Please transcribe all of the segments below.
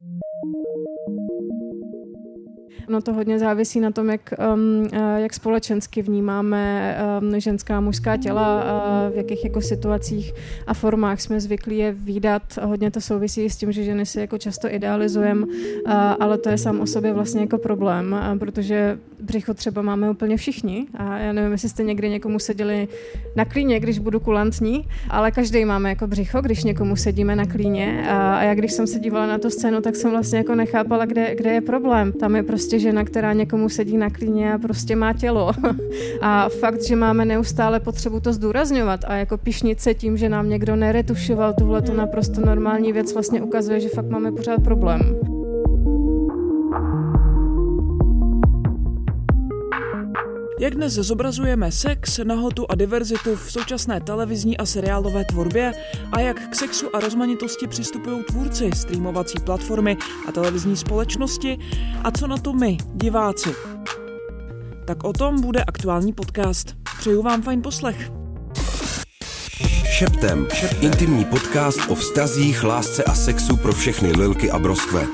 Thank you. No to hodně závisí na tom, jak, um, eh, jak společensky vnímáme um, ženská a mužská těla, a v jakých jako situacích a formách jsme zvyklí je výdat. Hodně to souvisí s tím, že ženy si jako často idealizujeme, ale to je sám o sobě vlastně jako problém, protože břicho třeba máme úplně všichni a já nevím, jestli jste někdy někomu seděli na klíně, když budu kulantní, ale každý máme jako břicho, když někomu sedíme na klíně a, já když jsem se dívala na tu scénu, tak jsem vlastně jako nechápala, kde, kde je problém. Tam je prostě žena, která někomu sedí na klíně a prostě má tělo. A fakt, že máme neustále potřebu to zdůrazňovat a jako pišnice tím, že nám někdo neretušoval tuhle to naprosto normální věc, vlastně ukazuje, že fakt máme pořád problém. Jak dnes zobrazujeme sex, nahotu a diverzitu v současné televizní a seriálové tvorbě a jak k sexu a rozmanitosti přistupují tvůrci, streamovací platformy a televizní společnosti a co na to my, diváci. Tak o tom bude aktuální podcast. Přeju vám fajn poslech. Šeptem. Šeptem. Intimní podcast o vztazích, lásce a sexu pro všechny lilky a broskve.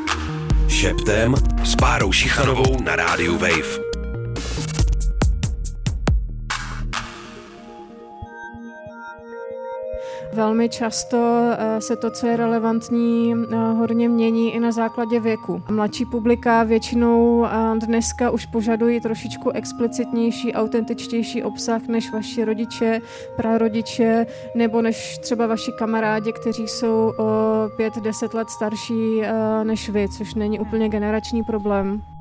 Šeptem s Bárou Šichanovou na rádiu Wave. Velmi často eh, se to, co je relevantní, eh, hodně mění i na základě věku. Mladší publika většinou eh, dneska už požadují trošičku explicitnější, autentičtější obsah než vaši rodiče, prarodiče nebo než třeba vaši kamarádi, kteří jsou o 5-10 let starší než vy, což není úplně generační problém.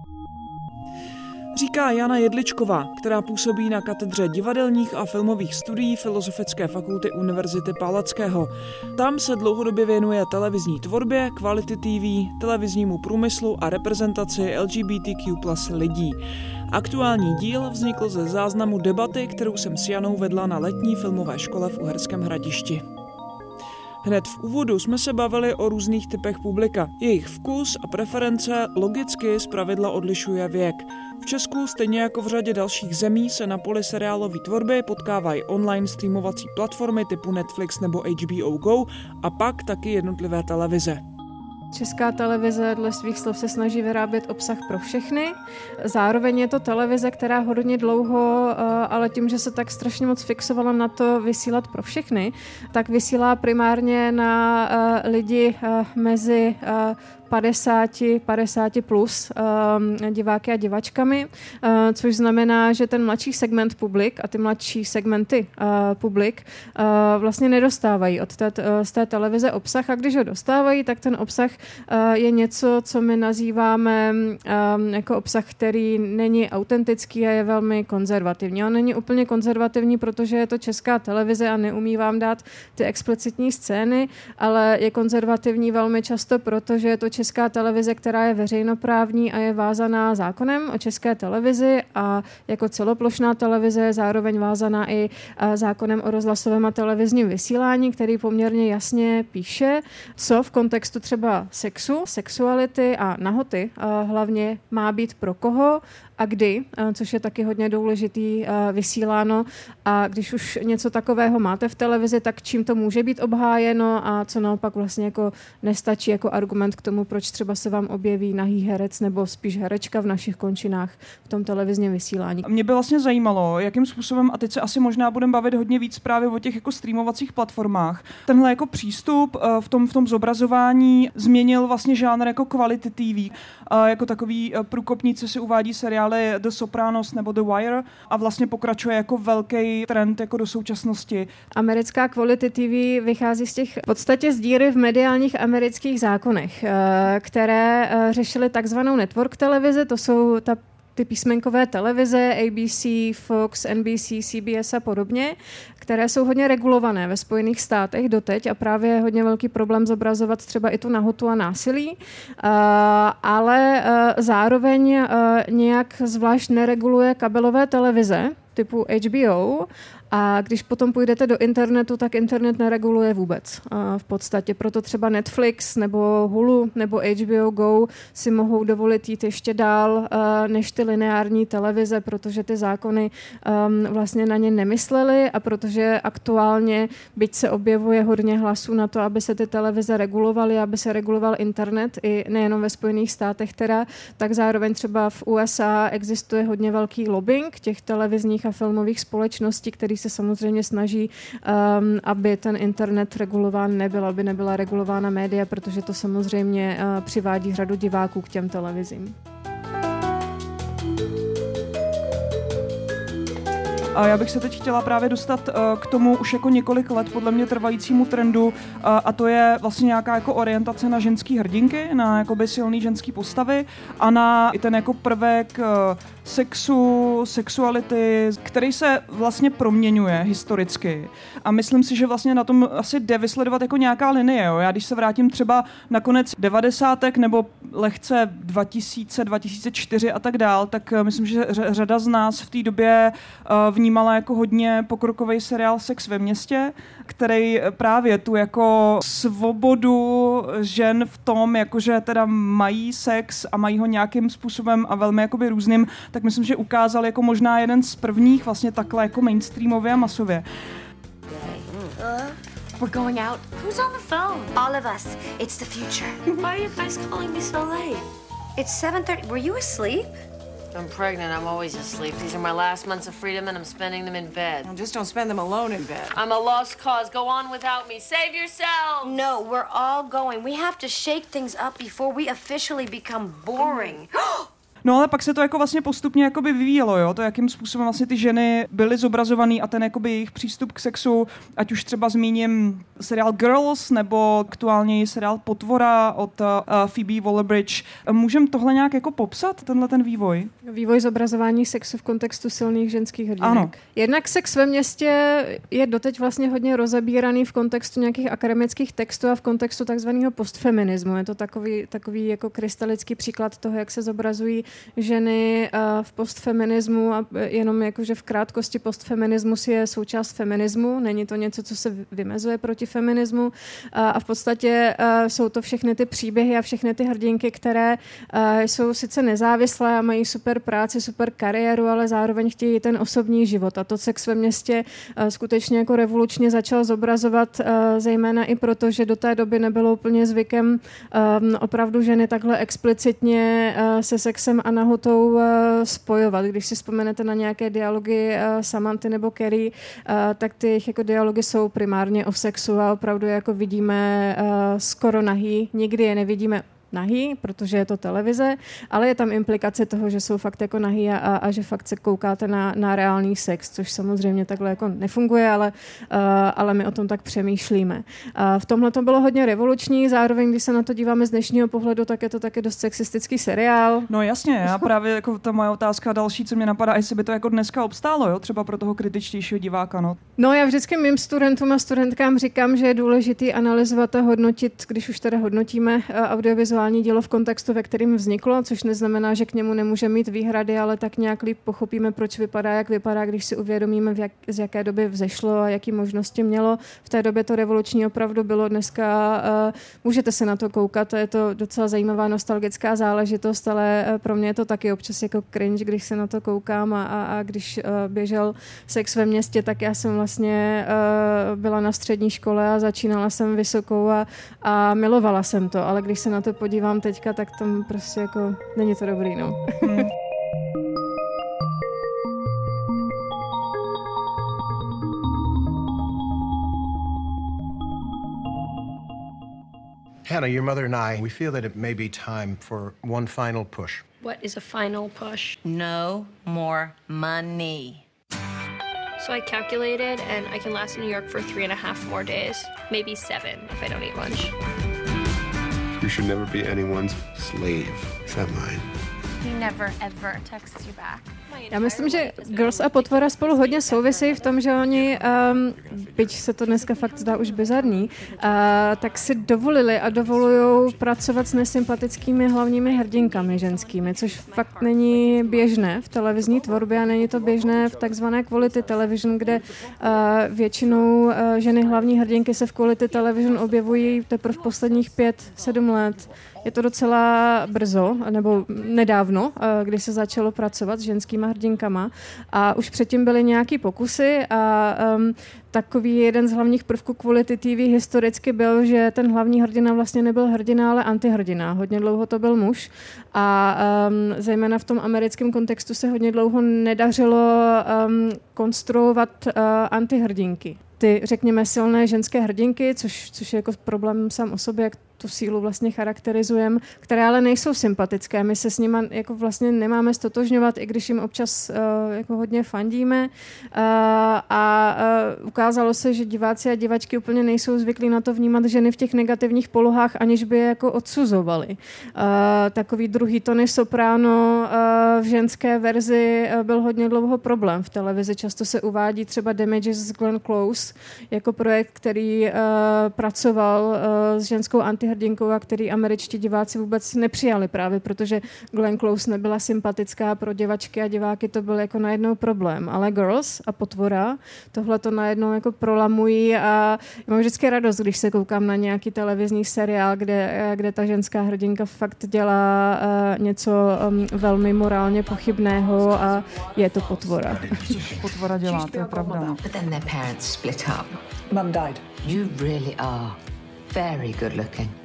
Říká Jana Jedličková, která působí na katedře divadelních a filmových studií Filozofické fakulty Univerzity Palackého. Tam se dlouhodobě věnuje televizní tvorbě, kvality TV, televiznímu průmyslu a reprezentaci LGBTQ plus lidí. Aktuální díl vznikl ze záznamu debaty, kterou jsem s Janou vedla na letní filmové škole v Uherském hradišti. Hned v úvodu jsme se bavili o různých typech publika. Jejich vkus a preference logicky zpravidla odlišuje věk. V Česku, stejně jako v řadě dalších zemí, se na poli seriálové tvorby potkávají online streamovací platformy typu Netflix nebo HBO Go a pak taky jednotlivé televize. Česká televize dle svých slov se snaží vyrábět obsah pro všechny. Zároveň je to televize, která hodně dlouho, eh, ale tím, že se tak strašně moc fixovala na to vysílat pro všechny, tak vysílá primárně na eh, lidi eh, mezi 50, 50 plus uh, diváky a divačkami, uh, což znamená, že ten mladší segment publik a ty mladší segmenty uh, publik uh, vlastně nedostávají od té, z té televize obsah a když ho dostávají, tak ten obsah je něco, co my nazýváme um, jako obsah, který není autentický a je velmi konzervativní. On není úplně konzervativní, protože je to česká televize a neumí vám dát ty explicitní scény, ale je konzervativní velmi často, protože je to česká česká televize, která je veřejnoprávní a je vázaná zákonem o české televizi a jako celoplošná televize je zároveň vázaná i zákonem o rozhlasovém a televizním vysílání, který poměrně jasně píše, co v kontextu třeba sexu, sexuality a nahoty hlavně má být pro koho a kdy, což je taky hodně důležitý vysíláno. A když už něco takového máte v televizi, tak čím to může být obhájeno a co naopak vlastně jako nestačí jako argument k tomu, proč třeba se vám objeví nahý herec nebo spíš herečka v našich končinách v tom televizním vysílání. Mě by vlastně zajímalo, jakým způsobem, a teď se asi možná budeme bavit hodně víc právě o těch jako streamovacích platformách, tenhle jako přístup eh, v tom, v tom zobrazování změnil vlastně žánr jako quality TV. Jako takový eh, průkopníci si uvádí seriály The Sopranos nebo The Wire a vlastně pokračuje jako velký trend jako do současnosti. Americká quality TV vychází z těch v podstatě z díry v mediálních amerických zákonech, eh, které eh, řešily takzvanou network televize, to jsou ta ty písmenkové televize, ABC, Fox, NBC, CBS a podobně, které jsou hodně regulované ve Spojených státech doteď a právě je hodně velký problém zobrazovat třeba i tu nahotu a násilí, uh, ale zároveň nějak zvlášť nereguluje kabelové televize typu HBO A když potom půjdete do internetu, tak internet nereguluje vůbec v podstatě. Proto třeba Netflix nebo Hulu nebo HBO Go si mohou dovolit jít ještě dál než ty lineární televize, protože ty zákony um, vlastně na ně nemysleli a protože aktuálně, byť se objevuje hodně hlasů na to, aby se ty televize regulovaly, aby se reguloval internet, i nejenom ve Spojených státech teda, tak zároveň třeba v USA existuje hodně velký lobbying těch televizních a filmových společností, který se samozřejmě snaží, um, aby ten internet regulován nebyl, aby nebyla regulována média, protože to samozřejmě uh, přivádí řadu diváků k těm televizím. A já bych se teď chtěla právě dostat uh, k tomu už jako několik let podle mě trvajícímu trendu uh, a to je vlastně nějaká jako orientace na ženský hrdinky, na jakoby silný ženský postavy a na i ten jako prvek uh, sexu, sexuality, který se vlastně proměňuje historicky. A myslím si, že vlastně na tom asi jde vysledovat jako nějaká linie. Jo? Já když se vrátím třeba na konec 90. nebo lehce 2000, 2004 a tak dál, tak myslím, že řada z nás v té době uh, vnímala jako hodně pokrokový seriál Sex ve městě, který právě tu jako svobodu žen v tom, jakože teda mají sex a mají ho nějakým způsobem a velmi jakoby různým, tak myslím, že ukázal jako možná jeden z prvních vlastně takhle jako mainstreamově a masově. We're going out. Who's on the phone? All of us. It's the future. Why are you guys calling me so late? It's 7:30. Were you asleep? I'm pregnant. I'm always asleep. These are my last months of freedom, and I'm spending them in bed. Well, just don't spend them alone in bed. I'm a lost cause. Go on without me. Save yourself. No, we're all going. We have to shake things up before we officially become boring. No ale pak se to jako vlastně postupně jakoby vyvíjelo, jo, to jakým způsobem vlastně ty ženy byly zobrazovaný a ten jakoby jejich přístup k sexu, ať už třeba zmíním seriál Girls nebo aktuálně seriál Potvora od uh, Phoebe Waller-Bridge. Můžeme tohle nějak jako popsat, tenhle ten vývoj? Vývoj zobrazování sexu v kontextu silných ženských hrdinek. Ano. Jednak sex ve městě je doteď vlastně hodně rozebíraný v kontextu nějakých akademických textů a v kontextu takzvaného postfeminismu. Je to takový, takový jako krystalický příklad toho, jak se zobrazují ženy eh, v postfeminismu a jenom jakože v krátkosti postfeminismus je součást feminismu, není to něco, co se vymezuje proti feminismu a v podstatě eh, jsou to všechny ty příběhy a všechny ty hrdinky, které eh, jsou sice nezávislé a mají super práci, super kariéru, ale zároveň chtějí ten osobní život. A to sex ve městě skutečně jako revolučně začal zobrazovat zejména i proto, že do té doby nebylo úplně zvykem opravdu ženy takhle explicitně se sexem a nahotou uh, spojovat. Když si vzpomenete na nějaké dialogy uh, Samanty nebo Kerry, uh, tak ty jejich jako dialogy jsou primárně o sexu a opravdu jako vidíme skoro nahý. Nikdy je nevidíme nahý, protože je to televize, ale je tam implikace toho, že jsou fakt jako nahý a, a že fakt se koukáte na, na reálný sex, což samozřejmě takhle jako nefunguje, ale, uh, ale my o tom tak přemýšlíme. Uh, v tomhle to bylo hodně revoluční, zároveň, když se na to díváme z dnešního pohledu, tak je to taky dost sexistický seriál. No jasně, já právě jako ta moje otázka další, co mě napadá, jestli by to jako dneska obstálo, jo? třeba pro toho kritičtějšího diváka. No. no já vždycky mým studentům a studentkám říkám, že je důležité analyzovat a hodnotit, když už teda hodnotíme uh, audiovizuální vizuální dílo v kontextu, ve kterém vzniklo, což neznamená, že k němu nemůže mít výhrady, ale tak nějak líp pochopíme, proč vypadá, jak vypadá, když si uvědomíme, v jak, z jaké doby vzešlo a jaký možnosti mělo. V té době to revoluční opravdu bylo. Dneska uh, můžete se na to koukat, je to docela zajímavá nostalgická záležitost, ale uh, pro mě je to taky občas jako cringe, když se na to koukám a, a, a když uh, běžel sex ve městě, tak já jsem vlastně uh, byla na střední škole a začínala jsem vysokou a, a milovala jsem to, ale když se na to podívám, podívám teďka, tak tam prostě jako není to dobrý, no. Hmm. Hannah, your mother and I, we feel that it may be time for one final push. What is a final push? No more money. So I calculated, and I can last in New York for three and a half more days, maybe seven if I don't eat lunch. You should never be anyone's slave. Is that mine? He never, ever texts you back. Já myslím, že Girls a Potvora spolu hodně souvisí v tom, že oni, um, byť se to dneska fakt zdá už bizarní, uh, tak si dovolili a dovolují pracovat s nesympatickými hlavními hrdinkami ženskými, což fakt není běžné v televizní tvorbě a není to běžné v takzvané quality television, kde uh, většinou uh, ženy hlavní hrdinky se v quality television objevují teprve v posledních pět, sedm let. Je to docela brzo, nebo nedávno, eh, kdy se začalo pracovat s ženskýma hrdinkama. A už předtím byly nějaký pokusy a um, takový jeden z hlavních prvků kvality TV historicky byl, že ten hlavní hrdina vlastně nebyl hrdina, ale antihrdina. Hodně dlouho to byl muž. A um, zejména v tom americkém kontextu se hodně dlouho nedařilo um, konstruovat uh, antihrdinky. Ty, řekněme, silné ženské hrdinky, což, což je jako problém sám o sobě, jak tu sílu vlastně charakterizujeme, které ale nejsou sympatické. My se s nimi jako vlastně nemáme stotožňovat, i když jim občas uh, jako hodně fandíme. Uh, a uh, ukázalo se, že diváci a divačky úplně nejsou zvyklí na to vnímat ženy v těch negativních polohách, aniž by je jako odsuzovali. Uh, takový druhý tony soprano uh, v ženské verzi uh, byl hodně dlouho problém v televizi. Často se uvádí třeba Damages z Glenn Close jako projekt, který uh, pracoval uh, s ženskou anti hrdinkou a který američtí diváci vůbec nepřijali právě, protože Glenn Close nebyla sympatická pro divačky a diváky to byl jako najednou problém. Ale Girls a Potvora tohle to najednou jako prolamují a mám vždycky radost, když se koukám na nějaký televizní seriál, kde, kde ta ženská hrdinka fakt dělá uh, něco um, velmi morálně pochybného a je to Potvora. Potvora dělá, to je pravda. But then their parents split up. Mum died. You really are very good looking.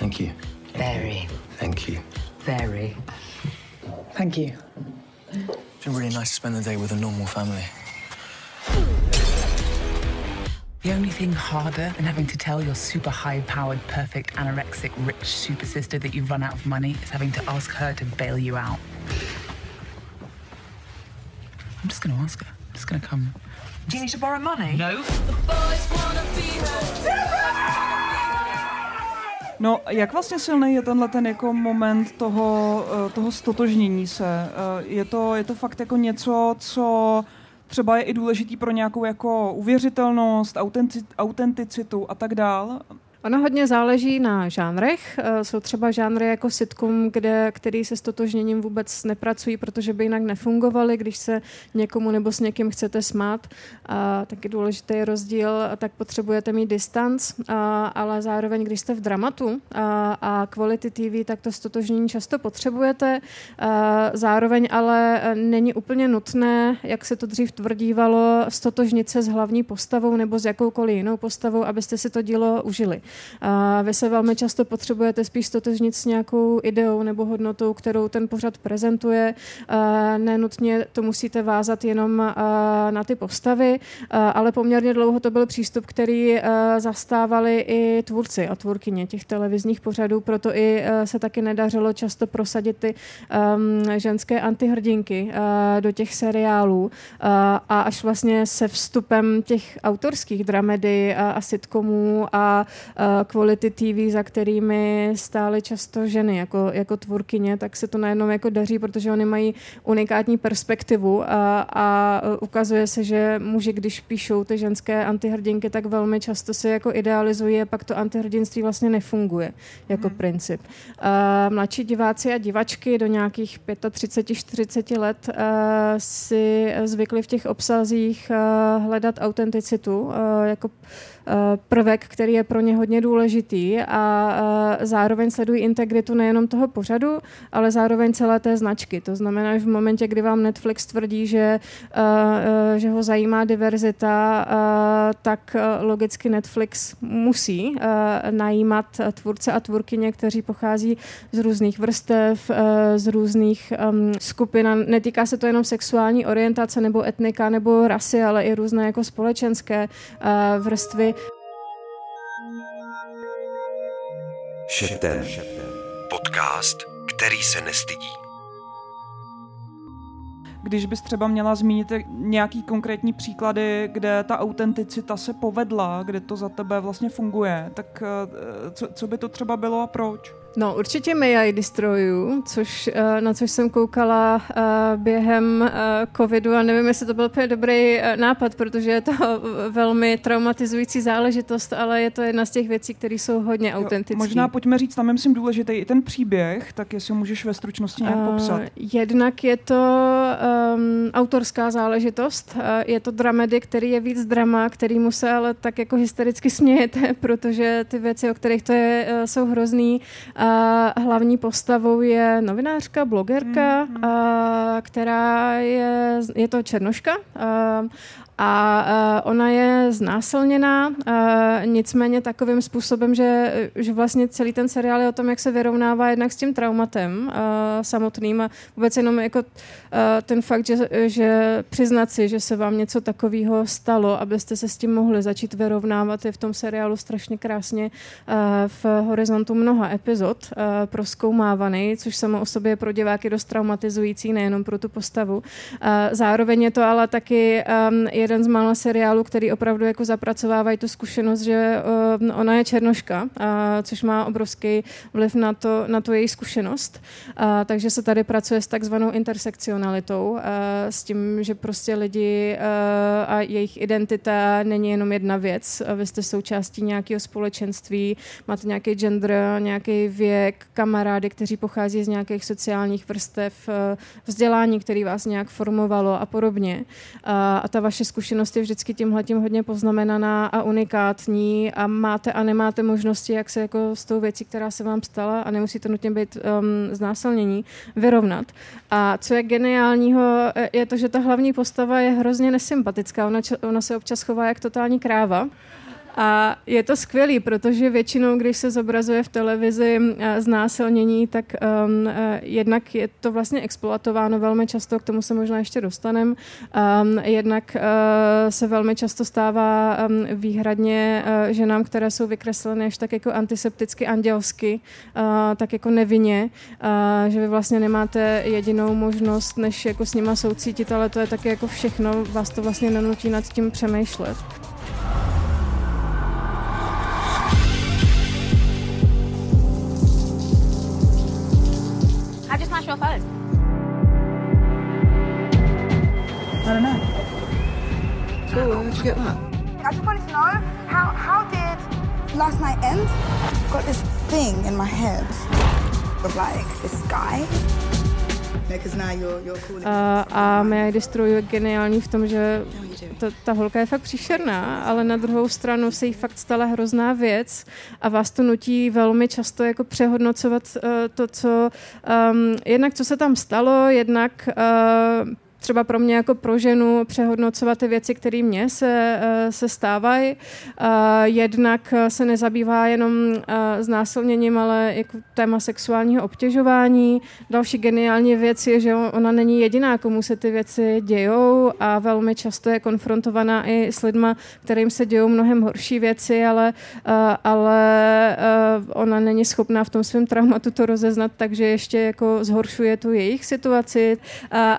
Thank you. Very. Thank you. Very. Thank you. It's been really nice to spend the day with a normal family. The only thing harder than having to tell your super high powered, perfect, anorexic, rich super sister that you've run out of money is having to ask her to bail you out. I'm just gonna ask her. I'm just gonna come. Do you need to borrow money? No. No, jak vlastně silný je tenhle ten jako moment toho, eh, toho stotožnění se? Eh, je to, je to fakt jako něco, co třeba je i důležitý pro nějakou jako uvěřitelnost, autenticitu a tak dál? Ono hodně záleží na žánrech. Eh, jsou třeba žánry jako sitcom, kde, který se s totožněním vůbec nepracují, protože by jinak nefungovaly, když se někomu nebo s někým chcete smát. A taky důležitý rozdíl, tak potřebujete mít distanc, a, ale zároveň, když jste v dramatu a, a quality TV, tak to stotožnění často potřebujete. A zároveň ale není úplně nutné, jak se to dřív tvrdívalo, stotožnit se s hlavní postavou nebo s jakoukoliv jinou postavou, abyste si to dílo užili. A vy se velmi často potřebujete spíš stotožnit s nějakou ideou nebo hodnotou, kterou ten pořad prezentuje. Nenutně to musíte vázat jenom na ty postavy, ale poměrně dlouho to byl přístup, který zastávali i tvůrci a tvůrkyně těch televizních pořadů, proto i se taky nedařilo často prosadit ty ženské antihrdinky do těch seriálů a až vlastně se vstupem těch autorských dramedy a, sitcomů a quality TV, za kterými stály často ženy jako, jako tvůrkyně, tak se to najednou jako daří, protože oni mají unikátní perspektivu a, a ukazuje se, že muži, když píšou ty ženské antihrdinky, tak velmi často se jako idealizují a pak to antihrdinství vlastně nefunguje jako hmm. princip. A mladší diváci a divačky do nějakých 35-40 let uh, si zvykli v těch obsazích uh, hledat autenticitu uh, jako Eh, prvek, který je pro ně hodně důležitý a eh, zároveň sledují integritu nejenom toho pořadu, ale zároveň celé té značky. To znamená, že v momentě, kdy vám Netflix tvrdí, že, eh, že ho zajímá diverzita, tak logicky Netflix musí najímat tvůrce a tvůrkyně, kteří pochází z různých vrstev, z různých skupin. A netýká se to jenom sexuální orientace nebo etnika nebo rasy, ale i různé jako společenské vrstvy. Šeptem. Podcast, který se nestydí. Když bys třeba měla zmínit nějaký konkrétní příklady, kde ta autenticita se povedla, kde to za tebe vlastně funguje, tak eh, co, co by to třeba bylo a proč? No, určitě May I Destroy You, což, eh, na což jsem koukala eh, během eh, covidu a nevím, jestli to byl úplně dobrý nápad, protože je to velmi traumatizující záležitost, ale je to jedna z těch věcí, které jsou hodně autentické. Možná pojďme říct, tam myslím důležitý i ten příběh, tak jestli můžeš ve stručnosti nějak popsat. Jednak je to um, autorská záležitost, je to dramedy, který je víc drama, který mu se ale tak jako hystericky smějete, protože ty věci, o kterých to je, jsou hrozný a hlavní postavou je novinářka, blogerka, mm, mm. A, která je, je to černoška a, a ona je znásilněná, nicméně takovým způsobem, že, že vlastně celý ten seriál je o tom, jak se vyrovnává jednak s tím traumatem samotným a vůbec jenom jako ten fakt, že, že přiznat si, že se vám něco takového stalo, abyste se s tím mohli začít vyrovnávat, je v tom seriálu strašně krásně v horizontu mnoha epizod proskoumávaný, což samo o sobě je pro diváky dost traumatizující, nejenom pro tu postavu. Zároveň je to ale taky je jeden z mála seriálů, který opravdu jako zapracovávají tu zkušenost, že uh, ona je černoška, uh, což má obrovský vliv na to, na to její zkušenost. Uh, takže se tady pracuje s takzvanou intersekcionalitou, uh, s tím, že prostě lidi uh, a jejich identita není jenom jedna věc. Uh, vy jste součástí nějakého společenství, máte nějaký gender, nějaký věk, kamarády, kteří pochází z nějakých sociálních vrstev, uh, vzdělání, který vás nějak formovalo a podobně. Uh, a ta vaše zkušenost je vždycky tímhle tím hodně poznamenaná a unikátní a máte a nemáte možnosti, jak se jako s tou věcí, která se vám stala a nemusí to nutně být um, znásilnění, vyrovnat. A co je geniálního, je to, že ta hlavní postava je hrozně nesympatická. Ona, ona se občas chová jak totální kráva. A je to skvělý, protože většinou, když se zobrazuje v televizi eh, znásilnění, tak um, jednak je to vlastně exploatováno velmi často, k tomu se možná ještě dostanem. Um, jednak uh, se velmi často stává um, výhradně uh, ženám, které jsou vykreslené až tak jako antisepticky andělsky, uh, tak jako nevinně, uh, že vy vlastně nemáte jedinou možnost, než jako s nima soucítit, ale to je taky jako všechno, vás to vlastně nenutí nad tím přemýšlet. You get that? I just wanted to know how how did last night end? I've got this thing in my head of like this guy a, a May Destroy je geniální v tom, že to, ta holka je fakt příšerná, ale na druhou stranu se jí fakt stala hrozná věc a vás to nutí velmi často jako přehodnocovat uh, to, co um, jednak co se tam stalo, jednak uh, třeba pro mě jako pro ženu přehodnocovat ty věci, které mně se, eh, se stávají. Jednak se nezabývá jenom eh, znásilněním, ale jako téma sexuálního obtěžování. Další geniální věc je, že ona není jediná, komu se ty věci dějou a velmi často je konfrontovaná i s lidma, kterým se dějou mnohem horší věci, ale, eh, ale ona není schopná v tom svém traumatu to rozeznat, takže ještě jako zhoršuje tu jejich situaci,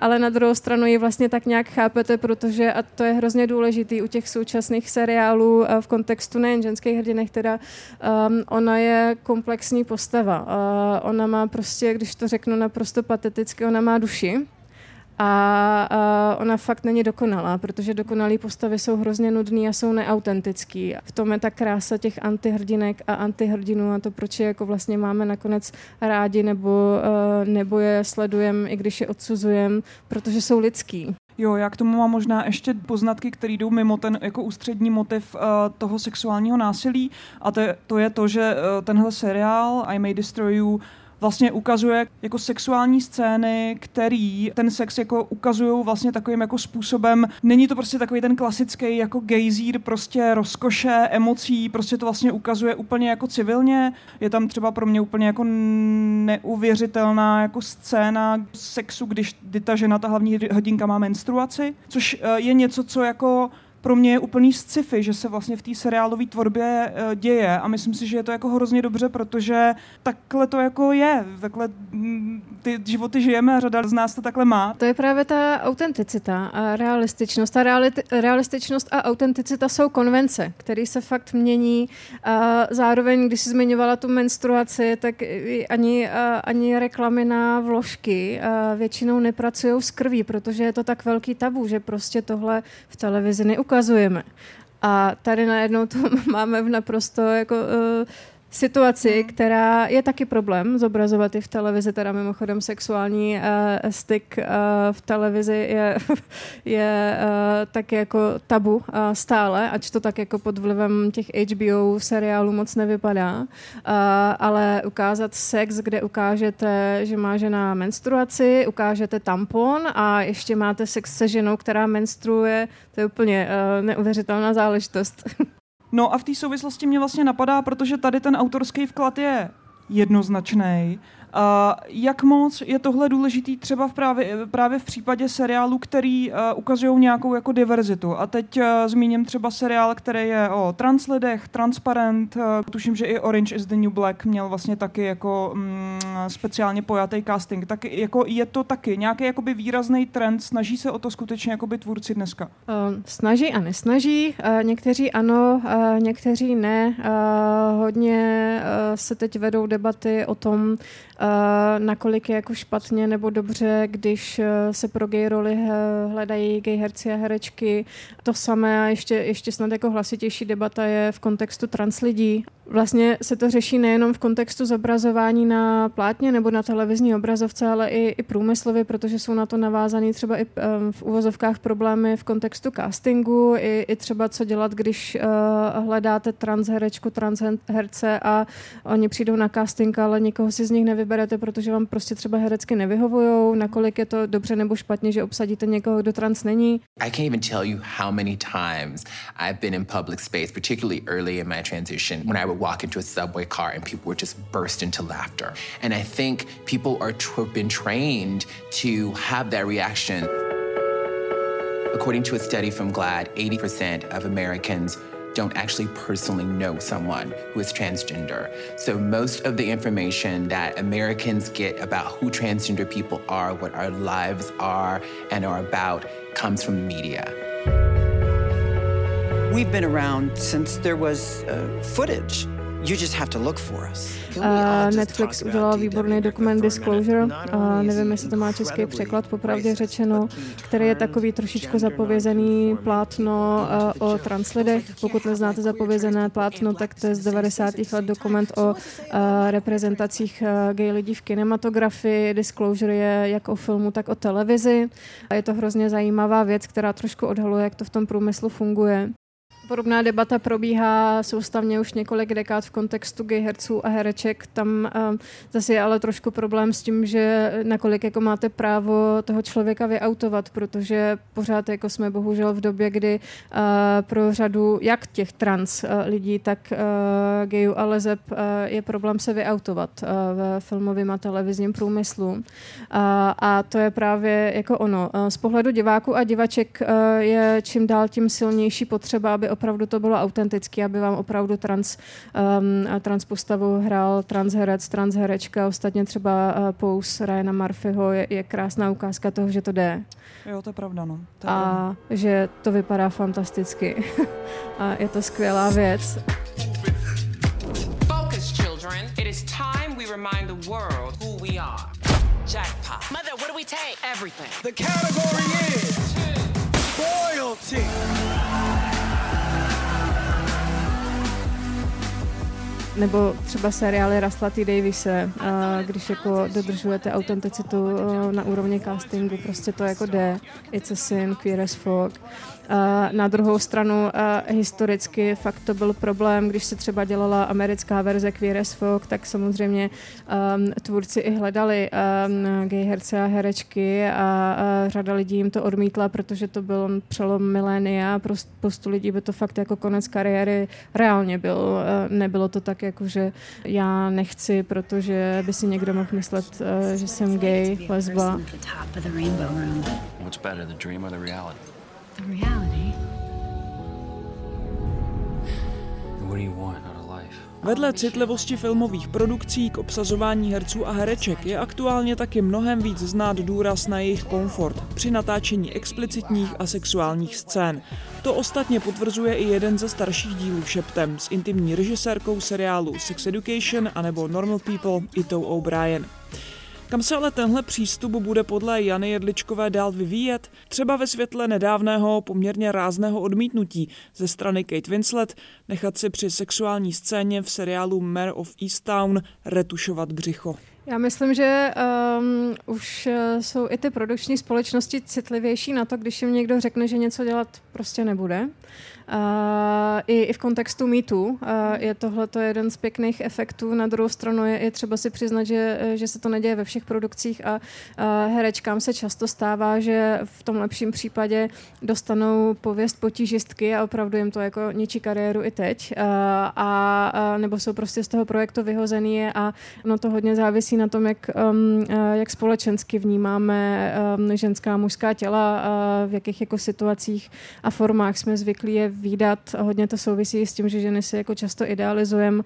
ale na druhou stranu stranu ji vlastně tak nějak chápete, protože, a to je hrozně důležitý u těch současných seriálů v kontextu nejen ženských hrdinek, teda um, ona je komplexní postava. Uh, ona má prostě, když to řeknu naprosto pateticky, ona má duši, a, a ona fakt není dokonalá, protože dokonalé postavy jsou hrozně nudný a jsou neautentický. V tom je ta krása těch antihrdinek a antihrdinů a to, proč je jako vlastně máme nakonec rádi nebo, uh, nebo je sledujeme, i když je odsuzujeme, protože jsou lidský. Jo, já k tomu mám možná ještě poznatky, které jdou mimo ten jako ústřední motiv uh, toho sexuálního násilí a to je, to je to, že uh, tenhle seriál I May Destroy You vlastně ukazuje jako sexuální scény, který ten sex jako ukazují vlastně takovým jako způsobem. Není to prostě takový ten klasický jako gejzír prostě rozkoše, emocí, prostě to vlastně ukazuje úplně jako civilně. Je tam třeba pro mě úplně jako neuvěřitelná jako scéna sexu, když ta žena, ta hlavní hrdinka má menstruaci, což eh, je něco, co jako pro mě je úplný sci-fi, že se vlastně v té seriálové tvorbě uh, děje a myslím si, že je to jako hrozně dobře, protože takhle to jako je, takhle mm, ty životy žijeme a řada z nás to takhle má. To je právě ta autenticita a realističnost. Ta realiti- realističnost a autenticita jsou konvence, které se fakt mění. A zároveň, když jsi zmiňovala tu menstruaci, tak ani, ani reklamy na vložky většinou nepracují s krví, protože je to tak velký tabu, že prostě tohle v televizi neukazujeme. A tady najednou to máme v naprosto jako uh, situaci, hmm. která je taky problém zobrazovat i v televizi, teda mimochodem sexuální uh, styk uh, v televizi je, je uh, tak jako tabu uh, stále, ač to tak jako pod vlivem těch HBO seriálů moc nevypadá, uh, ale ukázat sex, kde ukážete, že má žena menstruaci, ukážete tampon a ještě máte sex se ženou, která menstruuje, to je úplně uh, neuvěřitelná záležitost. No a v té souvislosti mě vlastně napadá, protože tady ten autorský vklad je jednoznačný, Uh, jak moc je tohle důležitý třeba v právě, právě v případě seriálů, který uh, ukazují nějakou jako diverzitu. A teď uh, zmíním třeba seriál, který je o translidech, Transparent, uh, tuším, že i Orange is the New Black měl vlastně taky jako um, speciálně pojatý casting. Tak jako je to taky nějaký jakoby výrazný trend, snaží se o to skutečně jakoby tvůrci dneska? Snaží a nesnaží. Uh, někteří ano, uh, někteří ne. Uh, hodně uh, se teď vedou debaty o tom, nakolik je jako špatně nebo dobře, když uh, se pro gay roli hledají gay herci a herečky. To samé a ještě, ještě snad jako hlasitější debata je v kontextu trans lidí Vlastně se to řeší nejenom v kontextu zobrazování na plátně nebo na televizní obrazovce, ale i, i průmyslově, protože jsou na to navázané třeba i v uvozovkách problémy v kontextu castingu, i, i třeba co dělat, když uh, hledáte transherečku, transherce a oni přijdou na casting, ale nikoho si z nich nevyberete, protože vám prostě třeba herecky nevyhovují, nakolik je to dobře nebo špatně, že obsadíte někoho, kdo trans není. I can't even tell you how many times I've been in public space, particularly early in my transition, when I would walk into a subway car and people would just burst into laughter. And I think people are have been trained to have that reaction. According to a study from GLAD, 80% of Americans don't actually personally know someone who is transgender. So most of the information that Americans get about who transgender people are, what our lives are and are about, comes from the media. We've been around since there was uh, footage. You just have to look for us. Uh, Netflix udělal výborný dokument Disclosure, uh, nevím, jestli to má český překlad, popravdě řečeno, který je takový trošičku zapovězený plátno uh, o translidech. Pokud neznáte zapovězené plátno, tak to je z 90. let dokument o uh, reprezentacích uh, gay lidí v kinematografii. Disclosure je jak o filmu, tak o televizi. A je to hrozně zajímavá věc, která trošku odhaluje, jak to v tom průmyslu funguje. Podobná debata probíhá soustavně už několik dekád v kontextu gay herců a hereček. Tam uh, zase je ale trošku problém s tím, že nakolik jako máte právo toho člověka vyautovat, protože pořád jako jsme bohužel v době, kdy uh, pro řadu jak těch trans uh, lidí, tak uh, gayů a lezeb uh, je problém se vyautovat uh, v filmovém a televizním průmyslu. Uh, a to je právě jako ono. Uh, z pohledu diváků a divaček uh, je čím dál tím silnější potřeba, aby opravdu to bylo autentické, aby vám opravdu trans, um, trans postavu hrál transherec, transherečka. Ostatně třeba uh, Pous Ryana Murphyho je, je krásná ukázka toho, že to jde. Jo, to je pravda, no. To je a pravda. že to vypadá fantasticky. a je to skvělá věc. Focus, children. It is time we remind the world who we are. Jackpot. Mother, what do we take? Everything. The category is royalty. Nebo třeba seriály Rastlatý Davise, když jako dodržujete autenticitu na úrovni castingu, prostě to jako jde. It's a sin, queer as folk. Na druhou stranu historicky fakt to byl problém, když se třeba dělala americká verze Queer as Folk, tak samozřejmě um, tvůrci i hledali um, gay herce a herečky a, a řada lidí jim to odmítla, protože to byl přelom milénia a pro spoustu lidí by to fakt jako konec kariéry reálně byl. Nebylo to tak jako, že já nechci, protože by si někdo mohl myslet, že jsem gay, lesba. What's better, the dream or the reality? The reality. What do you want? Vedle citlivosti filmových produkcí k obsazování herců a hereček je aktuálně taky mnohem víc znát důraz na jejich komfort při natáčení explicitních a sexuálních scén. To ostatně potvrzuje i jeden ze starších dílů Šeptem s intimní režisérkou seriálu Sex Education anebo Normal People Itou O'Brien. Kam se ale tenhle přístup bude podle Jany Jedličkové dál vyvíjet? Třeba ve světle nedávného poměrně rázného odmítnutí ze strany Kate Winslet nechat si při sexuální scéně v seriálu Mare of Easttown retušovat břicho. Já myslím, že um, už eh, jsou i ty produkční společnosti citlivější na to, když jim někdo řekne, že něco dělat prostě nebude. Uh, i, I v kontextu mýtu uh, je tohle jeden z pěkných efektů. Na druhou stranu je, je třeba si přiznat, že, že se to neděje ve všech produkcích a uh, herečkám se často stává, že v tom lepším případě dostanou pověst potížistky a opravdu jim to jako ničí kariéru i teď. Uh, a, a nebo jsou prostě z toho projektu vyhozený a no to hodně závisí na tom, jak, um, jak společensky vnímáme um, ženská a mužská těla, uh, v jakých jako situacích a formách jsme zvyklí je výdat. Hodně to souvisí s tím, že ženy si jako často idealizujeme,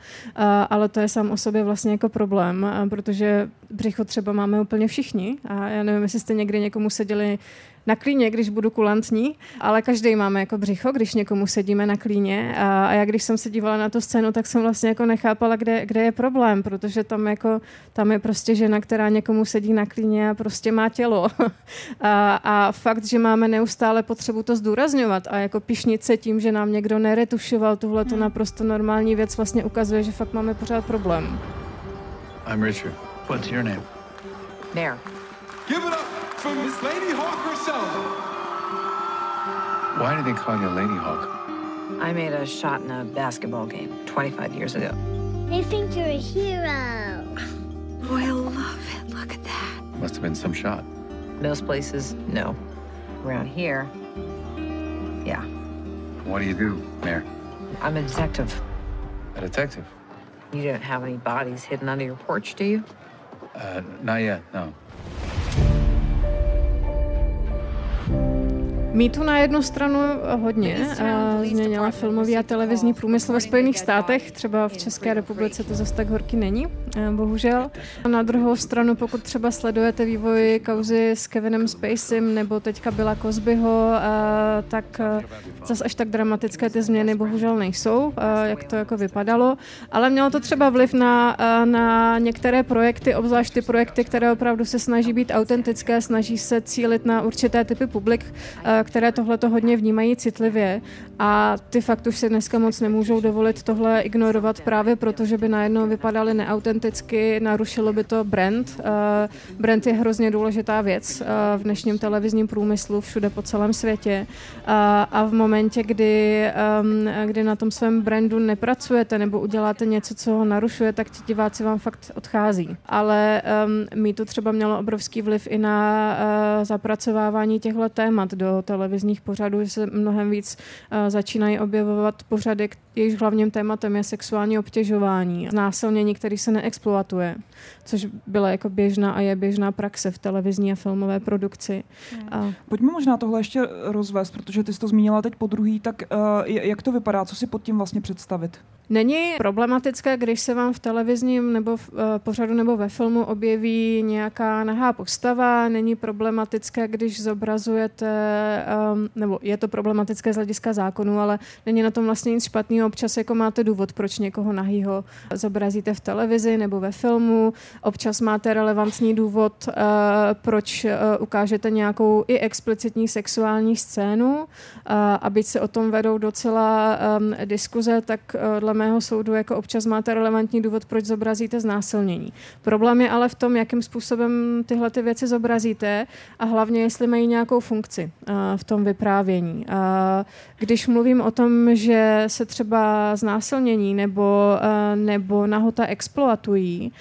ale to je sám o sobě vlastně jako problém, protože břicho třeba máme úplně všichni a já nevím, jestli jste někdy někomu seděli na klíně, když budu kulantní, ale každý máme jako břicho, když někomu sedíme na klíně. A, a já když jsem se dívala na tu scénu, tak jsem vlastně jako nechápala, kde, kde je problém, protože tam jako tam je prostě žena, která někomu sedí na klíně a prostě má tělo. a, a fakt, že máme neustále potřebu to zdůrazňovat a jako pišnice tím, že nám někdo neretušoval tuhle tu hmm. naprosto normální věc, vlastně ukazuje, že fakt máme pořád problém. I'm Richard. What's your name? Mare. Give it up for Miss Lady Hawk herself. Why do they call you Lady Hawk? I made a shot in a basketball game 25 years ago. They think you're a hero. Oh, I love it. Look at that. Must have been some shot. Most places, no. Around here, yeah. What do you do, Mayor? I'm a detective. A detective? You don't have any bodies hidden under your porch, do you? Uh, not yet, no. Mýtu na jednu stranu hodně změnila filmový a televizní průmysl ve Spojených státech, třeba v České republice to zase tak horky není, bohužel. A na druhou stranu, pokud třeba sledujete vývoj kauzy s Kevinem Spacem nebo teďka byla Cosbyho, tak zase až tak dramatické ty změny bohužel nejsou, jak to jako vypadalo, ale mělo to třeba vliv na, na některé projekty, obzvlášť ty projekty, které opravdu se snaží být autentické, snaží se cílit na určité typy publik, které tohle to hodně vnímají citlivě a ty fakt už si dneska moc nemůžou dovolit tohle ignorovat právě proto, že by najednou vypadaly neautenticky, narušilo by to brand. Uh, brand je hrozně důležitá věc uh, v dnešním televizním průmyslu všude po celém světě uh, a v momentě, kdy, um, kdy na tom svém brandu nepracujete nebo uděláte něco, co ho narušuje, tak ti diváci vám fakt odchází. Ale um, mý to třeba mělo obrovský vliv i na zapracovávání těchto témat do televizních pořadů, že se mnohem víc začínají objevovat pořady, jejichž hlavním tématem je sexuální obtěžování, znásilnění, který se neexploatuje, což byla jako běžná a je běžná praxe v televizní a filmové produkci. A... Pojďme možná tohle ještě rozvést, protože ty jsi to zmínila teď po druhý, tak uh, jak to vypadá, co si pod tím vlastně představit? Není problematické, když se vám v televizním nebo v uh, pořadu nebo ve filmu objeví nějaká nahá postava, není problematické, když zobrazujete, um, nebo je to problematické z hlediska zákonu, ale není na tom vlastně nic špatného. Občas jako máte důvod, proč někoho nahýho zobrazíte v televizi nebo ve filmu. Občas máte relevantní důvod, uh, proč uh, ukážete nějakou i explicitní sexuální scénu. Uh, a byť se o tom vedou docela diskuze, tak dle mého soudu jako občas máte relevantní důvod, proč zobrazíte znásilnění. Problém je ale v tom, jakým způsobem tyhle ty věci zobrazíte a hlavně, jestli mají nějakou funkci v tom vyprávění. Když mluvím o tom, že se třeba znásilnění nebo, nebo nahota exploatují,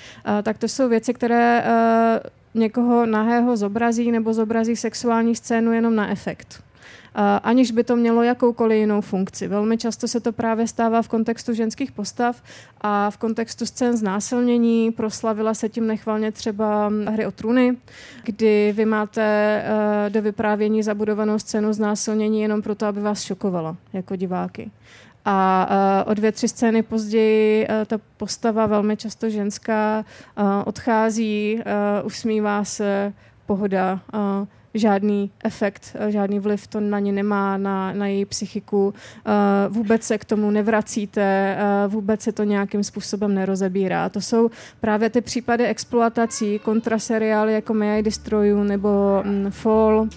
tak to jsou věci, které uh, někoho nahého zobrazí nebo zobrazí sexuální scénu jenom na efekt aniž by to mělo jakoukoliv jinou funkci. Velmi často se to právě stává v kontextu ženských postav a v kontextu scén znásilnění. Proslavila se tím nechvalně třeba hry o trůny, kdy vy máte do vyprávění zabudovanou scénu znásilnění jenom proto, aby vás šokovala jako diváky. A o dvě, tři scény později ta postava, velmi často ženská, odchází, usmívá se, pohoda, žádný efekt, eh, žádný vliv to na ně nemá, na, na její psychiku. Eh, vůbec se k tomu nevracíte, eh, vůbec se to nějakým způsobem nerozebírá. To jsou právě ty případy exploatací, kontraseriály jako May I Destroy You nebo mm, Fall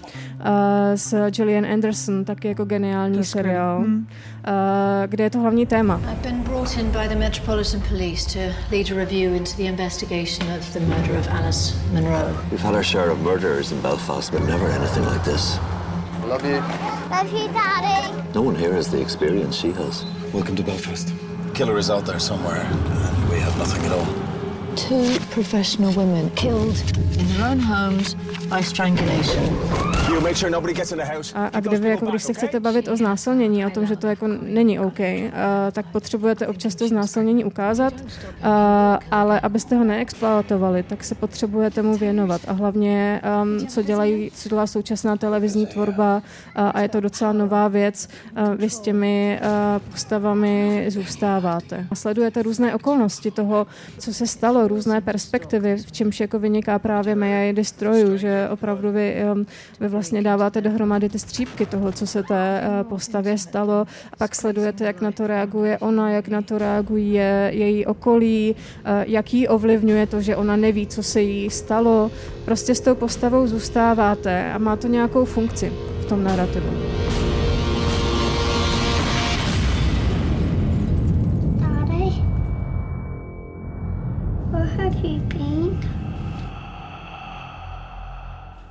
s Gillian Anderson, taky jako geniální seriál. Hmm. Uh, kde je to hlavní téma. I've been brought in by the Metropolitan Police to lead a review into the investigation of the murder of Alice Monroe. We've had our share of murderers in Belfast, but never anything like this. Love you. Love you, Daddy. No one here has the experience she has. Welcome to Belfast. killer is out there somewhere, and we have nothing at all. Two professional women killed in their own homes by strangulation. A, a kde vy, jako když se chcete bavit o znásilnění, o tom, že to jako není OK, uh, tak potřebujete občas to znásilnění ukázat, uh, ale abyste ho neexploatovali, tak se potřebujete mu věnovat. A hlavně, um, co, dělají, co dělá současná televizní tvorba, uh, a je to docela nová věc, uh, vy s těmi uh, postavami zůstáváte. A sledujete různé okolnosti toho, co se stalo, různé perspektivy, v čemž jako vyniká právě I Destroyu, že opravdu vy, vy vlastně dáváte dohromady ty střípky toho, co se té eh, postavě stalo. A pak sledujete, jak na to reaguje ona, jak na to reaguje její okolí, eh, jak jí ovlivňuje to, že ona neví, co se jí stalo. Prostě s tou postavou zůstáváte a má to nějakou funkci v tom narrativu.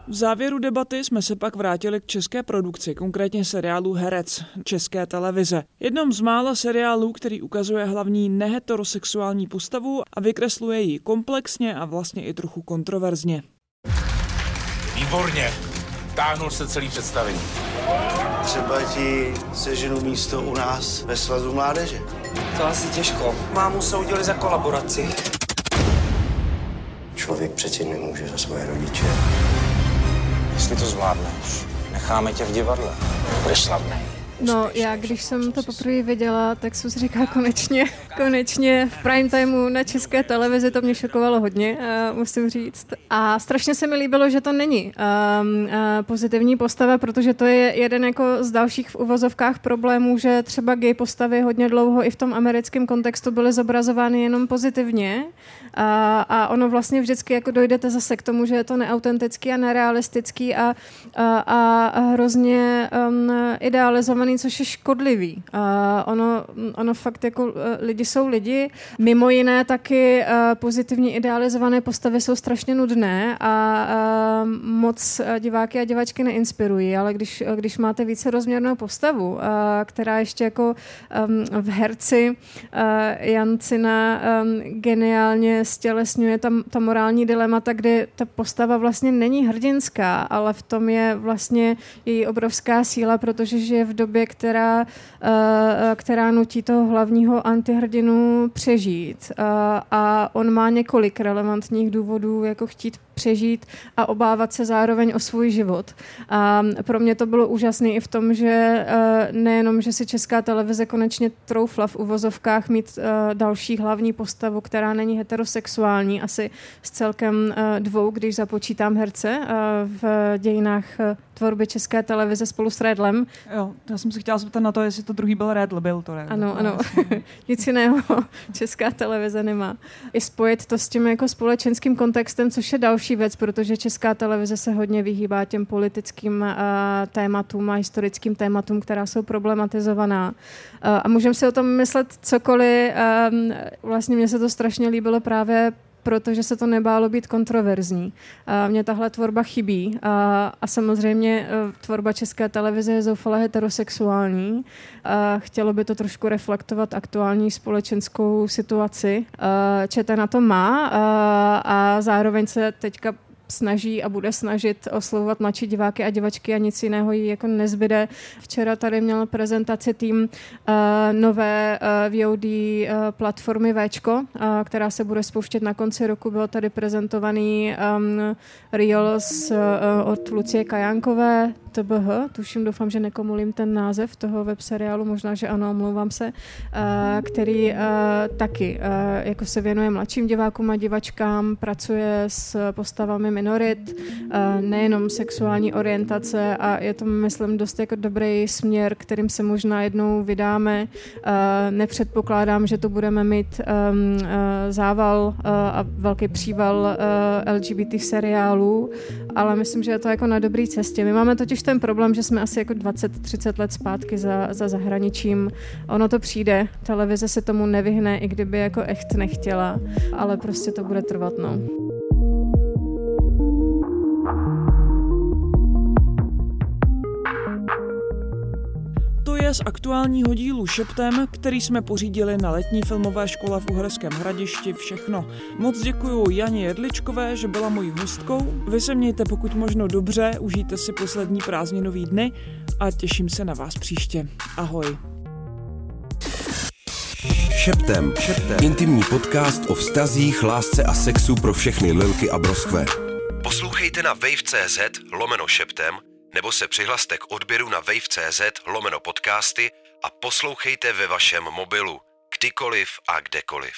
V závěru debaty jsme se pak vrátili k české produkci, konkrétně seriálu Herec České televize. Jednom z mála seriálů, který ukazuje hlavní neheterosexuální postavu a vykresluje ji komplexně a vlastně i trochu kontroverzně. Výborně. Táhnul se celý představení. Třeba ti seženu místo u nás ve svazu mládeže. To asi těžko. Mámu soudili za kolaboraci. Člověk přeci nemůže za svoje rodiče. Jestli to zvládneš, necháme tě v divadle. Budeš slavný. No, já když jsem to poprvé viděla, tak jsem si říkala konečně, konečně v prime timeu na české televizi, to mě šokovalo hodně, uh, musím říct. A strašně se mi líbilo, že to není um, uh, pozitivní postava, protože to je jeden jako z dalších v uvozovkách problémů, že třeba gay postavy hodně dlouho i v tom americkém kontextu byly zobrazovány jenom pozitivně a, a ono vlastně vždycky jako dojdete zase k tomu, že je to neautentický a nerealistický a, a, a hrozně um, idealizovaný, což je škodlivý. A ono, ono fakt jako e, lidi jsou lidi. Mimo jiné taky uh, pozitivně idealizované postavy jsou strašně nudné a uh, moc diváky a diváčky neinspirují, ale když, když máte více rozměrnou postavu, uh, která ještě jako um, v herci uh, Jancina um, geniálně stělesňuje ta, ta morální dilemata, kde ta postava vlastně není hrdinská, ale v tom je vlastně její obrovská síla, protože žije v době, která, uh, která nutí toho hlavního antihrdinu přežít. Uh, a on má několik relevantních důvodů, jako chtít přežít a obávat se zároveň o svůj život. A pro mě to bylo úžasné i v tom, že uh, nejenom, že si česká televize konečně troufla v uvozovkách mít další hlavní postavu, která není heterosexuální, asi s celkem dvou, když započítám herce v dějinách tvorby české televize spolu s Redlem. Jo, já jsem se chtěla zeptat na to, jestli to druhý byl Redl, byl to Redl. Ano, ano. Nic jiného česká televize nemá. I spojit to s tím jako společenským kontextem, což je další věc, protože česká televize se hodně vyhýbá těm politickým uh, tématům a historickým tématům, která jsou problematizovaná. Uh, a můžeme si o tom myslet cokoliv. Um, vlastně mně se to strašně líbilo právě protože se to nebálo být kontroverzní. A mně tahle tvorba chybí a, a samozřejmě e, tvorba české televize je zoufale heterosexuální. A chtělo by to trošku reflektovat aktuální společenskou situaci. A ČT na to má a, a zároveň se teďka snaží a bude snažit oslovovat mladší diváky a divačky a nic jiného jí jako nezbyde. Včera tady měl prezentaci tým uh, nové uh, VOD uh, platformy Včko, uh, která se bude spouštět na konci roku. Bylo tady prezentovaný um, Reels uh, od Lucie Kajánkové, TBH, tuším, doufám, že nekomulím ten název toho web seriálu, možná, že ano, omlouvám se, který taky jako se věnuje mladším divákům a divačkám, pracuje s postavami minorit, uh, nejenom sexuální orientace a je to, myslím, dost jako dobrý směr, kterým se možná jednou vydáme. Uh, nepředpokládám, že to budeme mít um, uh, zával a velký příval LGBT seriálů, ale myslím, že je to jako na dobré cestě. My máme totiž ten problém, že jsme asi jako 20-30 let zpátky za, za zahraničím. Ono to přijde, televize se tomu nevyhne, i kdyby jako echt nechtěla, ale prostě to bude trvat, no. Je z aktuálního dílu Šeptem, který jsme pořídili na letní filmové škole v Uherském hradišti všechno. Moc děkuji Janě Jedličkové, že byla mojí hostkou. Vy se mějte pokud možno dobře, užijte si poslední prázdninový dny a těším se na vás příště. Ahoj. Šeptem. Šeptem. Intimní podcast o vztazích, lásce a sexu pro všechny lilky a broskve. Poslouchejte na wave.cz lomeno šeptem nebo se přihlaste k odběru na wave.cz lomeno podcasty a poslouchejte ve vašem mobilu, kdykoliv a kdekoliv.